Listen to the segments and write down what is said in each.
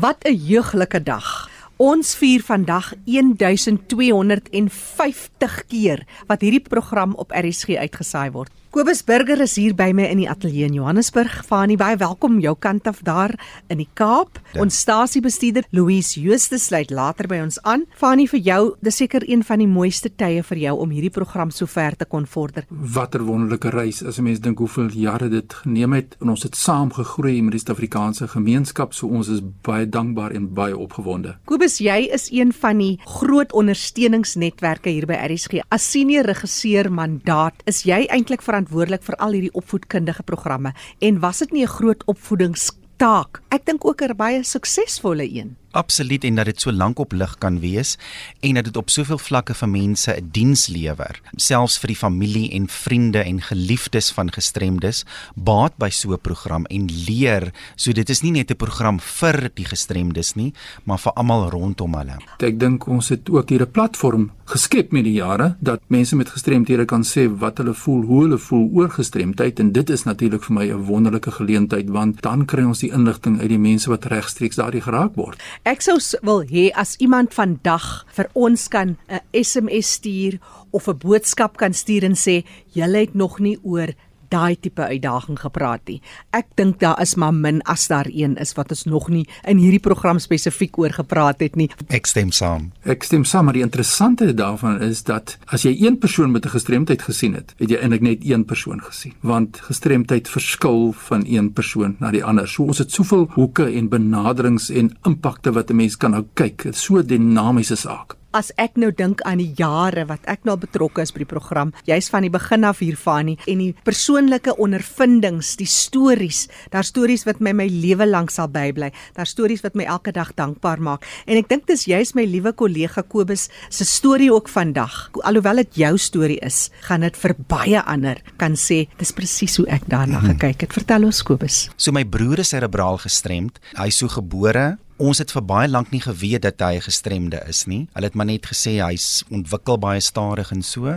Wat 'n jeuglike dag. Ons vier vandag 1250 keer wat hierdie program op RSG uitgesaai word. Kobus Burger is hier by my in die ateljee in Johannesburg. Fanie, baie welkom jou kant af daar in die Kaap. Ja. Ons stasiebestuurder Louise Jooste sluit later by ons aan. Fanie, vir jou, dis seker een van die mooiste tye vir jou om hierdie program so ver te kon vorder. Watter wonderlike reis as 'n mens dink hoeveel jare dit geneem het en ons het saam gegroei met die Suid-Afrikaanse gemeenskap, so ons is baie dankbaar en baie opgewonde. Kobus, jy is een van die groot ondersteuningsnetwerke hier by RSG. As senior regisseur mandaat, is jy eintlik verantwoordelik verantwoordelik vir al hierdie opvoedkundige programme en was dit nie 'n groot opvoedingstaak? Ek dink ook 'n baie suksesvolle een absoluut en dat dit so lank op lig kan wees en dat dit op soveel vlakke vir mense 'n diens lewer selfs vir die familie en vriende en geliefdes van gestremdes baat by so 'n program en leer. So dit is nie net 'n program vir die gestremdes nie maar vir almal rondom hulle. Ek dink ons het ook hier 'n platform geskep met die jare dat mense met gestremthede kan sê wat hulle voel hoe hulle voel oor gestremdheid en dit is natuurlik vir my 'n wonderlike geleentheid want dan kry ons die inligting uit die mense wat regstreeks daardie geraak word Ek sou wil hê as iemand vandag vir ons kan 'n SMS stuur of 'n boodskap kan stuur en sê jy het nog nie oor daai tipe uitdaging gepraat nie. Ek dink daar is maar min as daar een is wat ons nog nie in hierdie program spesifiek oor gepraat het nie. Ek stem saam. Ek stem saam, maar die interessante daarvan is dat as jy een persoon met 'n gestremdheid gesien het, het jy eintlik net een persoon gesien, want gestremdheid verskil van een persoon na die ander. So ons het soveel hoeke en benaderings en impakte wat 'n mens kan nou kyk. Dit is so 'n dinamiese saak as ek nou dink aan die jare wat ek nou betrokke is by die program, jy's van die begin af hier van nie en die persoonlike ondervindings, die stories, daar stories wat my my lewe lank sal bybly, daar stories wat my elke dag dankbaar maak. En ek dink dis juist my liewe kollega Kobus se storie ook vandag. Alhoewel dit jou storie is, gaan dit vir baie ander kan sê dis presies hoe ek daarna mhm. gekyk het. Vertel ons Kobus. So my broer is cerebraal gestremd. Hy is so gebore Ons het vir baie lank nie geweet dat hy gestremde is nie. Hulle het maar net gesê hy's ontwikkel baie stadig en so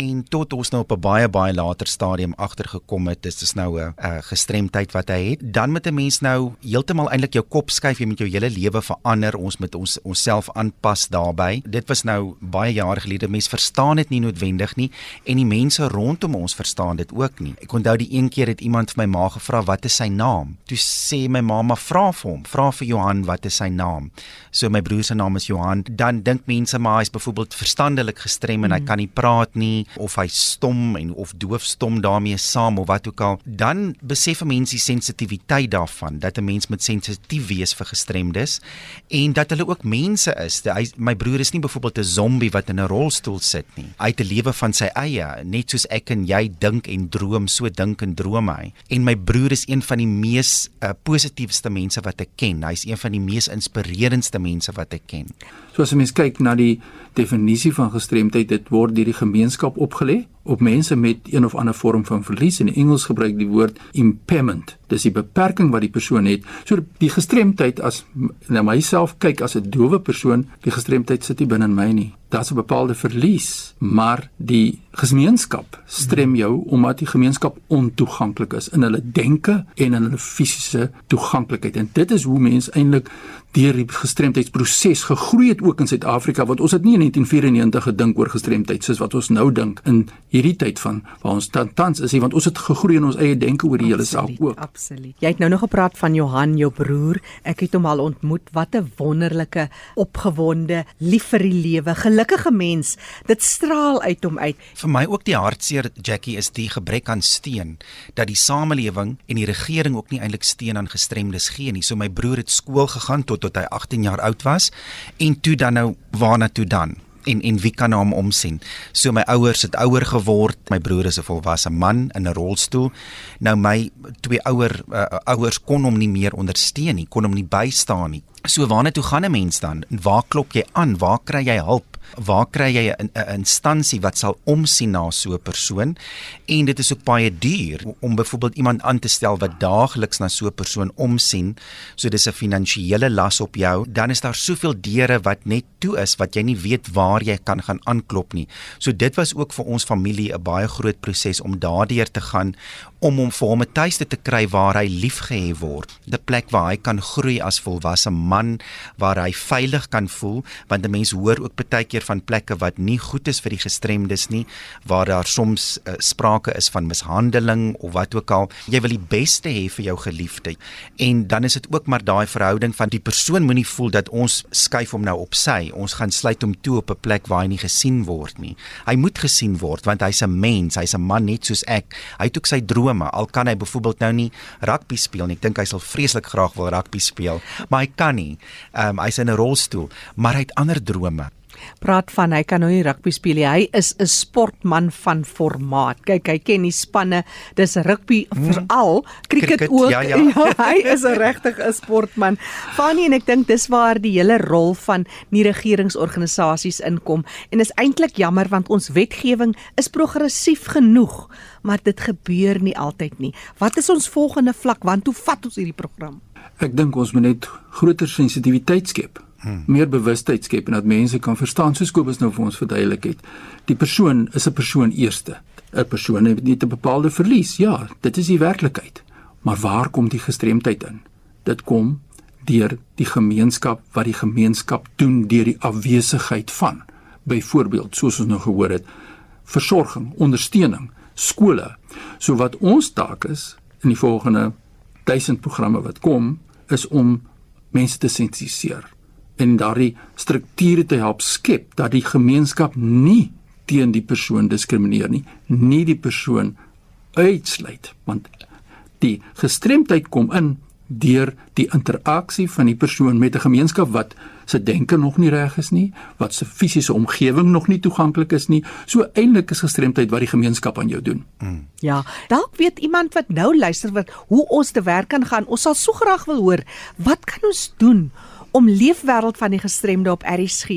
en tot ons nou op 'n baie baie later stadium agtergekom het dis dis nou 'n uh, gestremdheid wat hy het. Dan met 'n mens nou heeltemal eintlik jou kop skuif jy met jou hele lewe verander. Ons met ons onsself aanpas daarbey. Dit was nou baie jare gelede. Mense verstaan dit nie noodwendig nie en die mense rondom ons verstaan dit ook nie. Ek onthou die een keer het iemand vir my ma gevra wat is sy naam. Toe sê my mamma vra vir hom, vra vir Johan wat is sy naam. So my broer se naam is Johan. Dan dink mense maar hy's byvoorbeeld verstandelik gestrem en mm. hy kan nie praat nie of hy stom en of doofstom daarmee saam of wat ook al. Dan besef mense die sensitiwiteit daarvan dat 'n mens moet sensitief wees vir gestremdes en dat hulle ook mense is. Hy my broer is nie byvoorbeeld 'n zombie wat in 'n rolstoel sit nie. Hy het 'n lewe van sy eie, net soos ek en jy dink en droom, so dink en droom hy. En my broer is een van die mees uh, positiefste mense wat ek ken. Hy's een van die mees inspirerendste mense wat ek ken. So as 'n mens kyk na die definisie van gestremdheid, dit word deur die gemeenskap opgelê op mense met een of ander vorm van verlies. In Engels gebruik die woord impairment. Dis die beperking wat die persoon het. So die gestremdheid as na myself kyk as 'n dowe persoon, die gestremdheid sit nie binne in my nie. Daar's 'n bepaalde verlies, maar die gemeenskap strem jou omdat die gemeenskap ontoeganklik is in hulle denke en in hulle fisiese toeganklikheid. En dit is hoe mense eintlik deur die gestremdheidsproses gegroei het ook in Suid-Afrika want ons het nie in 1994 gedink oor gestremdheid soos wat ons nou dink in hierdie tyd van waar ons tans is, want ons het gegroei in ons eie denke oor die hele saak ook. Absoluut. Jy het nou nog gepraat van Johan, jou broer. Ek het hom al ontmoet. Wat 'n wonderlike, opgewonde, lief vir die lewe, gelukkige mens. Dit straal uit hom uit. Vir my ook die hartseer Jackie is die gebrek aan steun dat die samelewing en die regering ook nie eintlik steun aan gestremdes gee nie. So my broer het skool gegaan tot tot hy 18 jaar oud was en toe dan nou waarna toe dan? en en wie kan hom omsien. So my ouers het ouer geword. My broer is 'n volwasse man in 'n rolstoel. Nou my twee ouer uh, ouers kon hom nie meer ondersteun nie, kon hom nie bystaan nie. So waarna toe gaan 'n mens dan? Waar klop jy aan? Waar kry jy hulp? Waar kry jy 'n instansie wat sal omsien na so 'n persoon? En dit is ook baie duur om byvoorbeeld iemand aan te stel wat daagliks na so 'n persoon omsien. So dis 'n finansiële las op jou. Dan is daar soveel deure wat net toe is wat jy nie weet waar jy kan gaan aanklop nie. So dit was ook vir ons familie 'n baie groot proses om daardeur te gaan om hom vir hom 'n tuiste te kry waar hy liefgehê word. 'n Plek waar hy kan groei as volwasse man, waar hy veilig kan voel, want 'n mens hoor ook baie keer van plekke wat nie goed is vir die gestremdes nie, waar daar soms uh, sprake is van mishandeling of wat ook al. Jy wil die beste hê vir jou geliefde. En dan is dit ook maar daai verhouding van die persoon moenie voel dat ons skuif hom nou op sy. Ons gaan sluit hom toe op 'n plek waar hy nie gesien word nie. Hy moet gesien word want hy's 'n mens, hy's 'n man net soos ek. Hy het ook sy drome drome. Al kan hy byvoorbeeld nou nie rugby speel nie. Ek dink hy sal vreeslik graag wil rugby speel, maar hy kan nie. Ehm um, hy's in 'n rolstoel, maar hy het ander drome praat van hy kan nou nie rugby speel nie. Hy is 'n sportman van formaat. Kyk, hy ken die spanne. Dis rugby hmm. veral, cricket, ook. Ja, ja. ja, hy is 'n regtig 'n sportman. Fanny en ek dink dis waar die hele rol van nie regeringsorganisasies inkom en is eintlik jammer want ons wetgewing is progressief genoeg, maar dit gebeur nie altyd nie. Wat is ons volgende vlak? Want hoe vat ons hierdie program? Ek dink ons moet net groter sensitiwiteit skep hmm. meer bewustheid skep en dat mense kan verstaan soos Kobus nou vir ons verduidelik het. Die persoon is 'n persoon eerste. 'n Persoon het nie 'n bepaalde verlies. Ja, dit is die werklikheid. Maar waar kom die gestremdheid in? Dit kom deur die gemeenskap wat die gemeenskap doen deur die afwesigheid van byvoorbeeld soos ons nou gehoor het versorging, ondersteuning, skole. So wat ons taak is in die volgende 1000 programme wat kom is om mense te sensitiseer en daardie strukture te help skep dat die gemeenskap nie teen die persoon diskrimineer nie, nie die persoon uitsluit want die gestremdheid kom in deur die interaksie van die persoon met 'n gemeenskap wat se denke nog nie reg is nie, wat se fisiese omgewing nog nie toeganklik is nie. So eintlik is gestremdheid wat die gemeenskap aan jou doen. Mm. Ja, dalk weet iemand wat nou luister wat hoe ons te werk kan gaan. Ons sal so graag wil hoor, wat kan ons doen om leefwêreld van die gestremde op RSG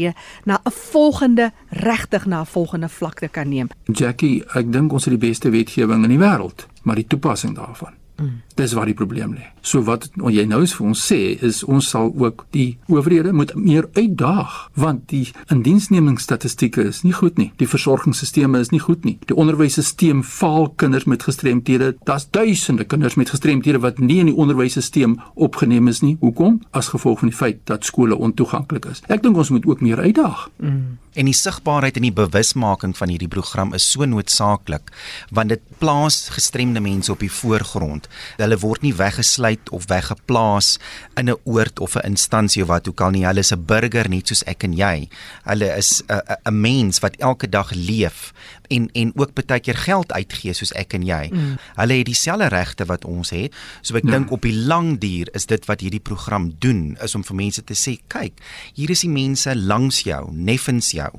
na 'n volgende regtig na 'n volgende vlak te kan neem. Jackie, ek dink ons het die beste wetgewing in die wêreld, maar die toepassing daarvan Mm. Dis waar die probleem lê. So wat jy nou is vir ons sê is ons sal ook die owerhede moet meer uitdaag want die indiensnemingsstatistieke is nie goed nie. Die versorgingsstelsels is nie goed nie. Die onderwysstelsel faal kinders met gestremthede. Daar's duisende kinders met gestremthede wat nie in die onderwysstelsel opgeneem is nie. Hoekom? As gevolg van die feit dat skole ontoeganklik is. Ek dink ons moet ook meer uitdaag. Mm. En die sigbaarheid en die bewusmaking van hierdie program is so noodsaaklik want dit plaas gestremde mense op die voorgrond Hulle word nie weggesluit of weggeplaas in 'n oord of 'n instansie of wat ook al nie. Hulle is 'n burger net soos ek en jy. Hulle is 'n mens wat elke dag leef en en ook baie keer geld uitgee soos ek en jy. Mm. Hulle het dieselfde regte wat ons het. So ek ja. dink op die lang duur is dit wat hierdie program doen is om vir mense te sê, kyk, hier is die mense langs jou, neffens jou.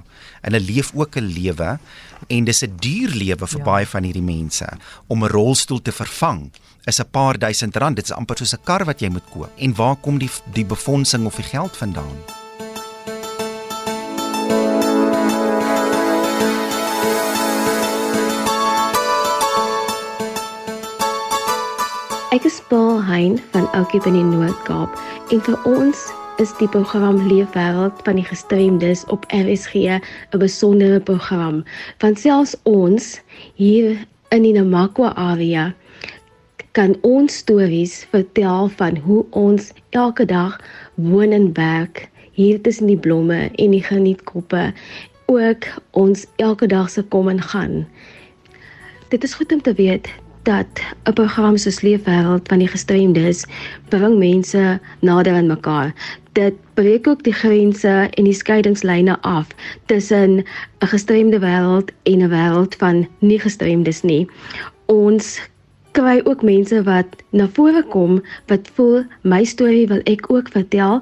En hulle leef ook 'n lewe en dis 'n duur lewe vir ja. baie van hierdie mense om 'n rolstoel te vervang is 'n paar duisend rand. Dit is amper soos 'n kar wat jy moet koop. En waar kom die die befondsing of die geld vandaan? Ek is Paul Hein van Oukie binne Noord-Kaap en vir ons is die program Leefwêreld van die gestremdes op RSG 'n besondere program. Want selfs ons hier in die Namakwa area kan ons stories vertel van hoe ons elke dag woon en werk hier tussen die blomme en die genietkoppe ook ons elke dag se kom en gaan. Dit is goed om te weet dat 'n program soos Leefwêreld van die gestremdes bring mense nader aan mekaar. Dit breek ook die grense en die skeidingslyne af tussen 'n gestremde wêreld en 'n wêreld van nie gestremdes nie. Ons kry ook mense wat na vore kom wat voel my storie wil ek ook vertel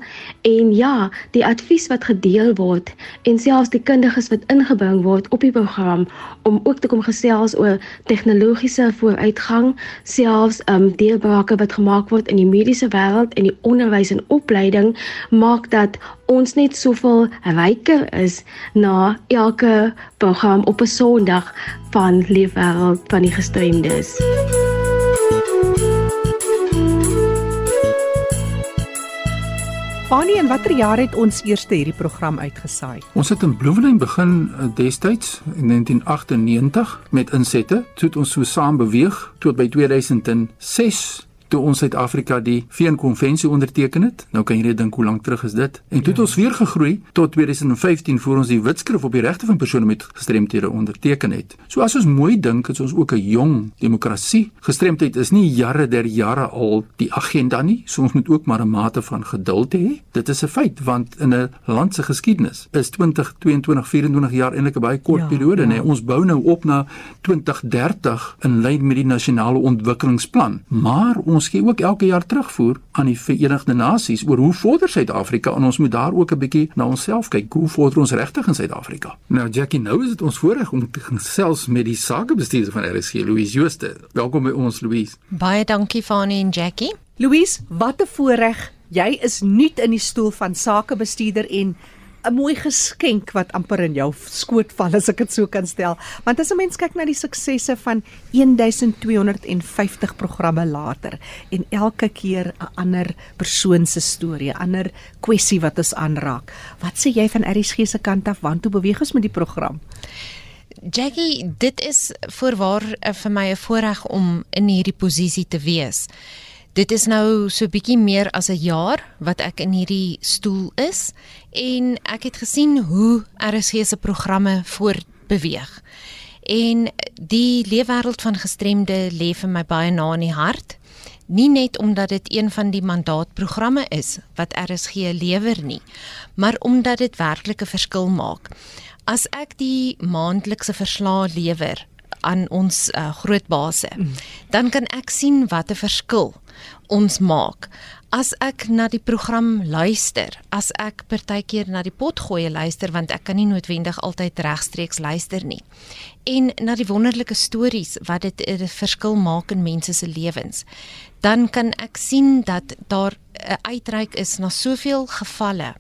en ja, die advies wat gedeel word en selfs die kundiges wat ingebring word op die program om ook te kom gesels oor tegnologiese vooruitgang, selfs um deurbrake wat gemaak word in die mediese wêreld en die onderwys en opleiding maak dat ons net soveel ryker is na elke program op 'n Sondag van Leefwêreld van die gestremdes. Fanie, in watter jaar het ons eerste hierdie program uitgesaai? Ons het in Bloemfontein begin eh, destyds in 1998 met insette. Toe het ons so saam beweeg tot by 2006 toe ons Suid-Afrika die VN-konvensie onderteken het. Nou kan jy net dink hoe lank terug is dit. En toe het ja. ons weer gegroei tot 2015 voor ons die Wetskrif op die regte van persone met gestremthede onderteken het. So as ons mooi dink, is ons ook 'n jong demokrasie. Gestremdheid is nie jare der jare al die agenda nie. So ons moet ook maar 'n mate van geduld hê. Dit is 'n feit want in 'n land se geskiedenis is 20, 22, 24 jaar eintlik 'n baie kort ja, periode, ja. nê. Ons bou nou op na 2030 in lyn met die nasionale ontwikkelingsplan. Maar ons gee ook elke jaar terugvoer aan die Verenigde Nasies oor hoe vorder Suid-Afrika en ons moet daar ook 'n bietjie na onsself kyk. Hoe vorder ons regtig in Suid-Afrika? Nou Jackie, nou is dit ons voorreg om te gesels met die sakebestuurder van RSG, Louise Jooste. Welkom by ons Louise. Baie dankie Fanie en Jackie. Louise, wat 'n voorreg. Jy is nuut in die stoel van sakebestuurder en 'n mooi geskenk wat amper in jou skoot val as ek dit so kan stel. Want as 'n mens kyk na die suksesse van 1250 programme later en elke keer 'n ander persoon se storie, 'n ander kwessie wat ons aanraak. Wat sê jy van RSG se kant af? Waartoe beweeg ons met die program? Jackie, dit is voorwaar uh, vir my 'n voorreg om in hierdie posisie te wees. Dit is nou so bietjie meer as 'n jaar wat ek in hierdie stoel is en ek het gesien hoe RSG se programme voortbeweeg. En die leefwêreld van gestremde lê vir my baie na in die hart. Nie net omdat dit een van die mandaatprogramme is wat RSG lewer nie, maar omdat dit werklik 'n verskil maak. As ek die maandelikse verslae lewer aan ons uh, groot base, mm. dan kan ek sien wat 'n verskil ons maak. As ek na die program luister, as ek partykeer na die potgoeie luister want ek kan nie noodwendig altyd regstreeks luister nie. En na die wonderlike stories wat dit 'n verskil maak in mense se lewens, dan kan ek sien dat daar 'n uitreik is na soveel gevalle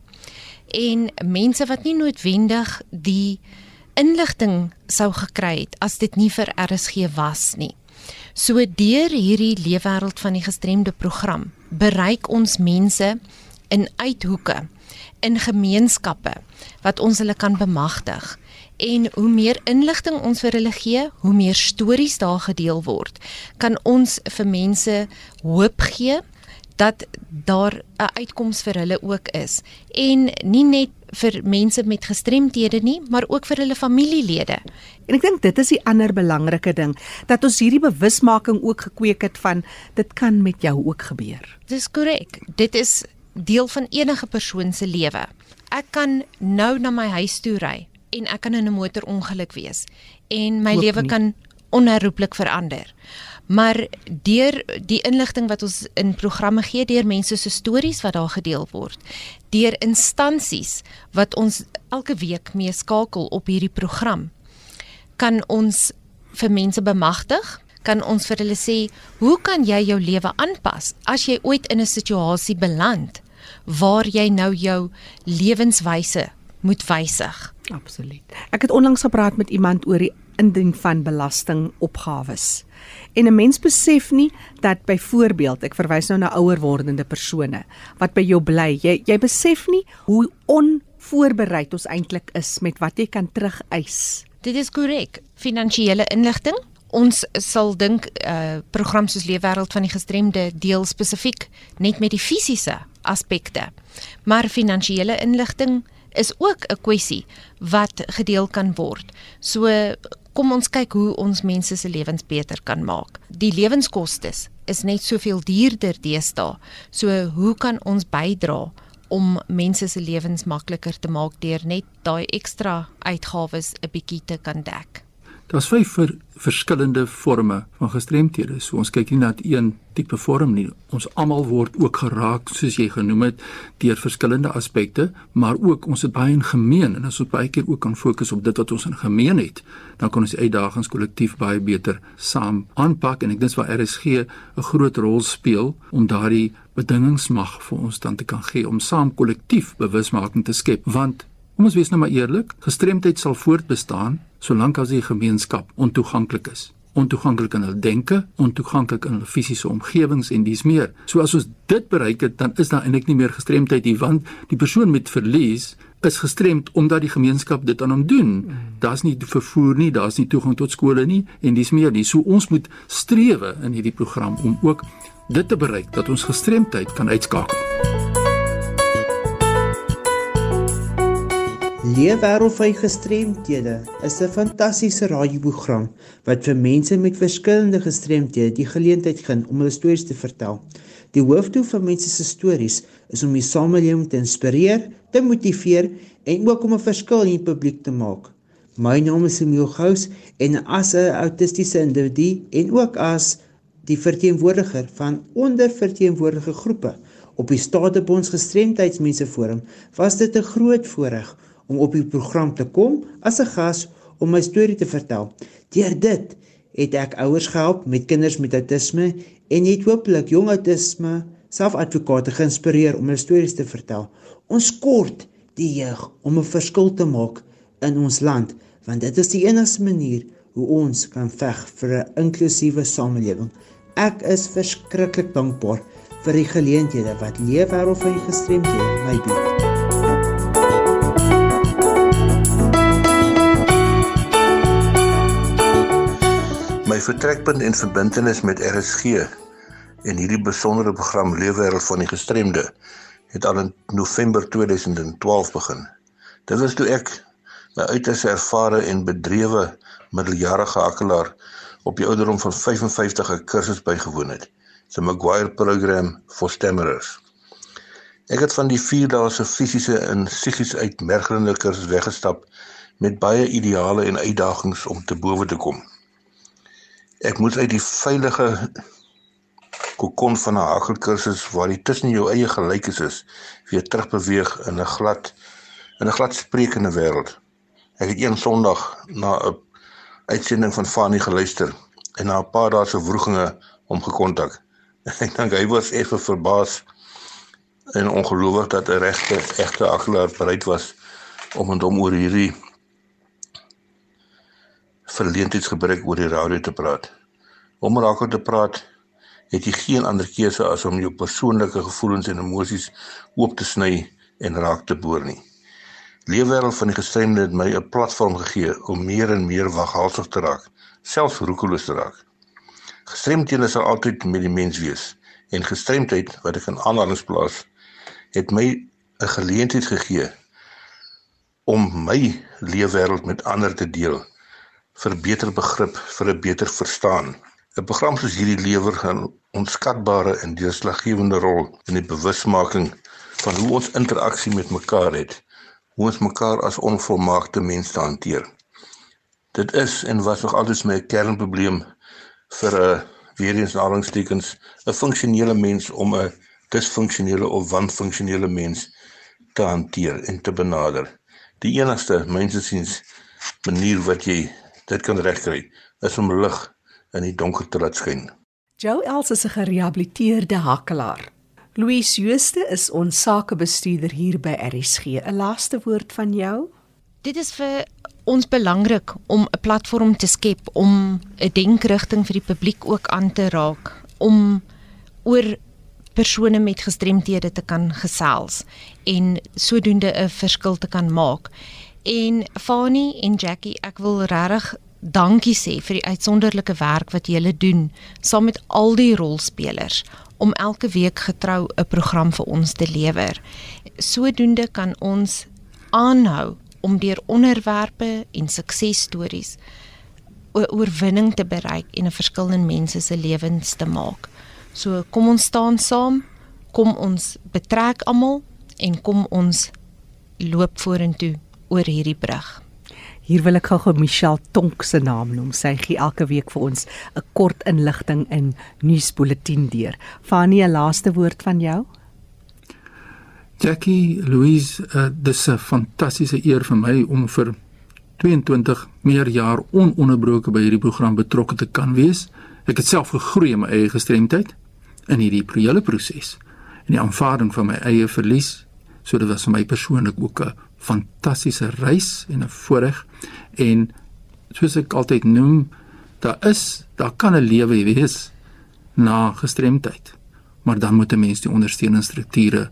en mense wat nie noodwendig die inligting sou gekry het as dit nie vir RSG was nie. So deur hierdie leefwêreld van die gestremde program bereik ons mense in uithoeke in gemeenskappe wat ons hulle kan bemagtig en hoe meer inligting ons vir hulle gee, hoe meer stories daar gedeel word, kan ons vir mense hoop gee dat daar 'n uitkoms vir hulle ook is en nie net vir mense met gestremthede nie, maar ook vir hulle familielede. En ek dink dit is die ander belangrike ding dat ons hierdie bewusmaking ook gekweek het van dit kan met jou ook gebeur. Dis korrek. Dit is deel van enige persoon se lewe. Ek kan nou na my huis toe ry en ek kan in 'n motorongeluk wees en my lewe kan onherroepelik verander. Maar deur die inligting wat ons in programme gee, deur mense se stories wat daar gedeel word, deur instansies wat ons elke week mee skakel op hierdie program, kan ons vir mense bemagtig, kan ons vir hulle sê, "Hoe kan jy jou lewe aanpas as jy ooit in 'n situasie beland waar jy nou jou lewenswyse moet wysig?" Absoluut. Ek het onlangs gepraat met iemand oor die indien van belastingopgawes. En 'n mens besef nie dat byvoorbeeld, ek verwys nou na ouer wordende persone wat by jou bly. Jy jy besef nie hoe onvoorbereid ons eintlik is met wat jy kan terugeis. Dit is korrek. Finansiële inligting. Ons sal dink 'n uh, program soos Leefwêreld van die gestremde deel spesifiek net met die fisiese aspekte. Maar finansiële inligting is ook 'n kwessie wat gedeel kan word. So kom ons kyk hoe ons mense se lewens beter kan maak. Die lewenskoste is net soveel duurder deesdae. So hoe kan ons bydra om mense se lewens makliker te maak deur net daai ekstra uitgawes 'n bietjie te kan dek? Daar's vyf ver, verskillende forme van gestremthede. So ons kyk nie net een tipe vorm nie. Ons almal word ook geraak soos jy genoem het deur verskillende aspekte, maar ook ons het baie in gemeen en as ons baie keer ook kan fokus op dit wat ons in gemeen het, dan kan ons uitdagings kollektief baie beter saam aanpak en ek dink waar RSG 'n groot rol speel om daardie bedingingsmag vir ons dan te kan gee om saam kollektief bewusmaking te skep want Kom ons wees nou maar eerlik, gestremdheid sal voortbestaan solank as die gemeenskap ontoeganklik is. Ontoeganklik in hulle denke, ontoeganklik in hulle fisiese omgewings en dis meer. So as ons dit bereik het, dan is daar eintlik nie meer gestremdheid nie, want die persoon met verlies is gestremd omdat die gemeenskap dit aan hom doen. Daar's nie vervoer nie, daar's nie toegang tot skole nie en dis meer nie. So ons moet strewe in hierdie program om ook dit te bereik dat ons gestremdheid kan uitskakel. Leefwêreld van gestremdhede is 'n fantastiese radioprogram wat vir mense met verskillende gestremdhede die geleentheid gee om hulle stories te vertel. Die hoofdoel van mense se stories is om die samelewing te inspireer, te motiveer en ook om 'n verskil in die publiek te maak. My naam is Emil Gous en as 'n autistiese individu en ook as die verteenwoordiger van onderverteenwoordigde groepe op die Statebonds Gestremdheidsmense Forum, was dit 'n groot voorreg om op die program te kom as 'n gas om my storie te vertel. Deur dit het ek ouers gehelp met kinders met autisme en het hopelik jong autisme selfadvokate geïnspireer om hulle stories te vertel. Ons kort die jeug om 'n verskil te maak in ons land, want dit is die enigste manier hoe ons kan veg vir 'n inklusiewe samelewing. Ek is verskriklik dankbaar vir die geleenthede wat Leefwêreld vir gestremdhede my bied. Vertrekpunt en verbintenis met RSG en hierdie besondere program Leefwêreld van die Gestremde het al in November 2012 begin. Dit was toe ek 'n uiters ervare en bedrewe middeljarige hakelaar op die ouderdom van 55 'n kursus bygewoon het, die Maguire program vir stemmerers. Ek het van die 4 dae se fisiese en psigiese uitmergelende kursus weggestap met baie ideale en uitdagings om te bowe te kom. Ek moet uit die veilige kokon van 'n hagelkursus waar jy tussen jou eie gelykes is, weer terugbeweeg in 'n glad in 'n glad sprekende wêreld. Ek het een Sondag na 'n uitsending van Fanie geluister en na 'n paar dae se vroeginge hom gekontak. Ek dink hy was effe verbaas en ongelowig dat 'n regte egte aglaar bereid was om met hom oor hierdie verleentheidsgebruik oor die radio te praat. Om raak te praat, het jy geen ander keuse as om jou persoonlike gevoelens en emosies oop te sny en raak te boor nie. Leefwêreld van die gestremde het my 'n platform gegee om meer en meer waghalsig te raak, selfs roekeloos te raak. Gestremdhede sal altyd met die mens wees en gestremdheid wat ek in aanhalings plaas, het my 'n geleentheid gegee om my leefwêreld met ander te deel vir beter begrip, vir 'n beter verstaan. 'n Program soos hierdie lewer 'n onskatbare en deurslaggewende rol in die bewusmaking van hoe ons interaksie met mekaar het, hoe ons mekaar as onvolmaakte mense hanteer. Dit is en was nog altyd my kernprobleem vir 'n weer eens nalingstekens 'n funksionele mens om 'n disfunksionele of wanfunksionele mens te hanteer en te benader. Die enigste mensensiens manier wat jy dit kan regkry is om lig in die donker te laat skyn. Joe Els is 'n gerehabiliteerde hakelaar. Louise Jooste is ons sakebestuurder hier by RSG. 'n Laaste woord van jou? Dit is vir ons belangrik om 'n platform te skep om 'n denkrigting vir die publiek ook aan te raak om oor persone met gestremthede te kan gesels en sodoende 'n verskil te kan maak. En Fani en Jackie, ek wil regtig dankie sê vir die uitsonderlike werk wat julle doen saam met al die rolspelers om elke week getrou 'n program vir ons te lewer. Sodoende kan ons aanhou om deur onderwerpe en suksesstories oorwinning te bereik en 'n verskil in mense se lewens te maak. So kom ons staan saam, kom ons betrek almal en kom ons loop vorentoe oor hierdie brug. Hier wil ek gou-gou Michelle Tonk se naam noem. Sy gee elke week vir ons 'n kort inligting in nuusbulletin deur. Fanie, 'n laaste woord van jou? Jackie Louise, uh, dis 'n fantastiese eer vir my om vir 22 meer jaar ononderbroke by hierdie program betrokke te kan wees. Ek het self gegroei in my eie gestremdheid in hierdie hele proses en die aanvaarding van my eie verlies. So dit was vir my persoonlik ook 'n fantastiese reis en 'n voorreg en soos ek altyd noem, daar is, daar kan 'n lewe wees na gestremdheid. Maar dan moet 'n mens die ondersteunende strukture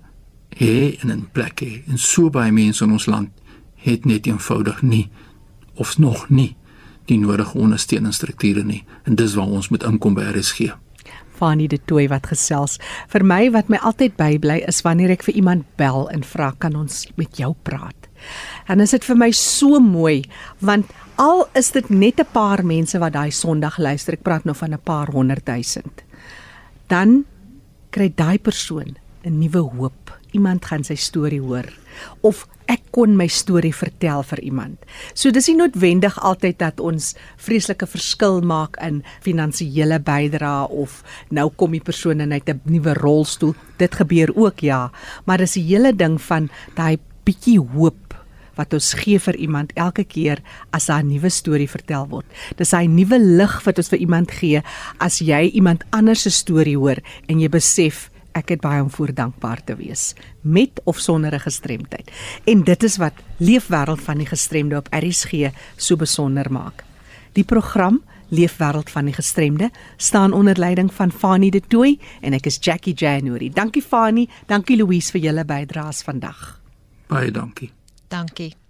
hê en 'n plek hê. En so baie mense in ons land het net eenvoudig nie of nog nie die nodige ondersteunende strukture nie. En dis waar ons moet inkom by RSG. Fanie de Tooi wat gesels. Vir my wat my altyd bybly is wanneer ek vir iemand bel en vra kan ons met jou praat. En dit is vir my so mooi want al is dit net 'n paar mense wat daai Sondag luister, ek praat nou van 'n paar honderd duisend. Dan kry daai persoon 'n nuwe hoop. Iemand gaan sy storie hoor of ek kon my storie vertel vir iemand. So dis nie noodwendig altyd dat ons vreeslike verskil maak in finansiële bydrae of nou kom die persoon in uit 'n nuwe rolstoel. Dit gebeur ook ja, maar dis 'n hele ding van daai bietjie hoop wat ons gee vir iemand elke keer as 'n nuwe storie vertel word. Dis hy nuwe lig wat ons vir iemand gee as jy iemand anders se storie hoor en jy besef ek het baie om voor dankbaar te wees met of sonder 'n gestremdheid. En dit is wat Leefwêreld van die Gestremde op RSG so besonder maak. Die program Leefwêreld van die Gestremde staan onder leiding van Fanie De Tooy en ek is Jackie January. Dankie Fanie, dankie Louise vir julle bydraes vandag. Baie dankie. Dankie.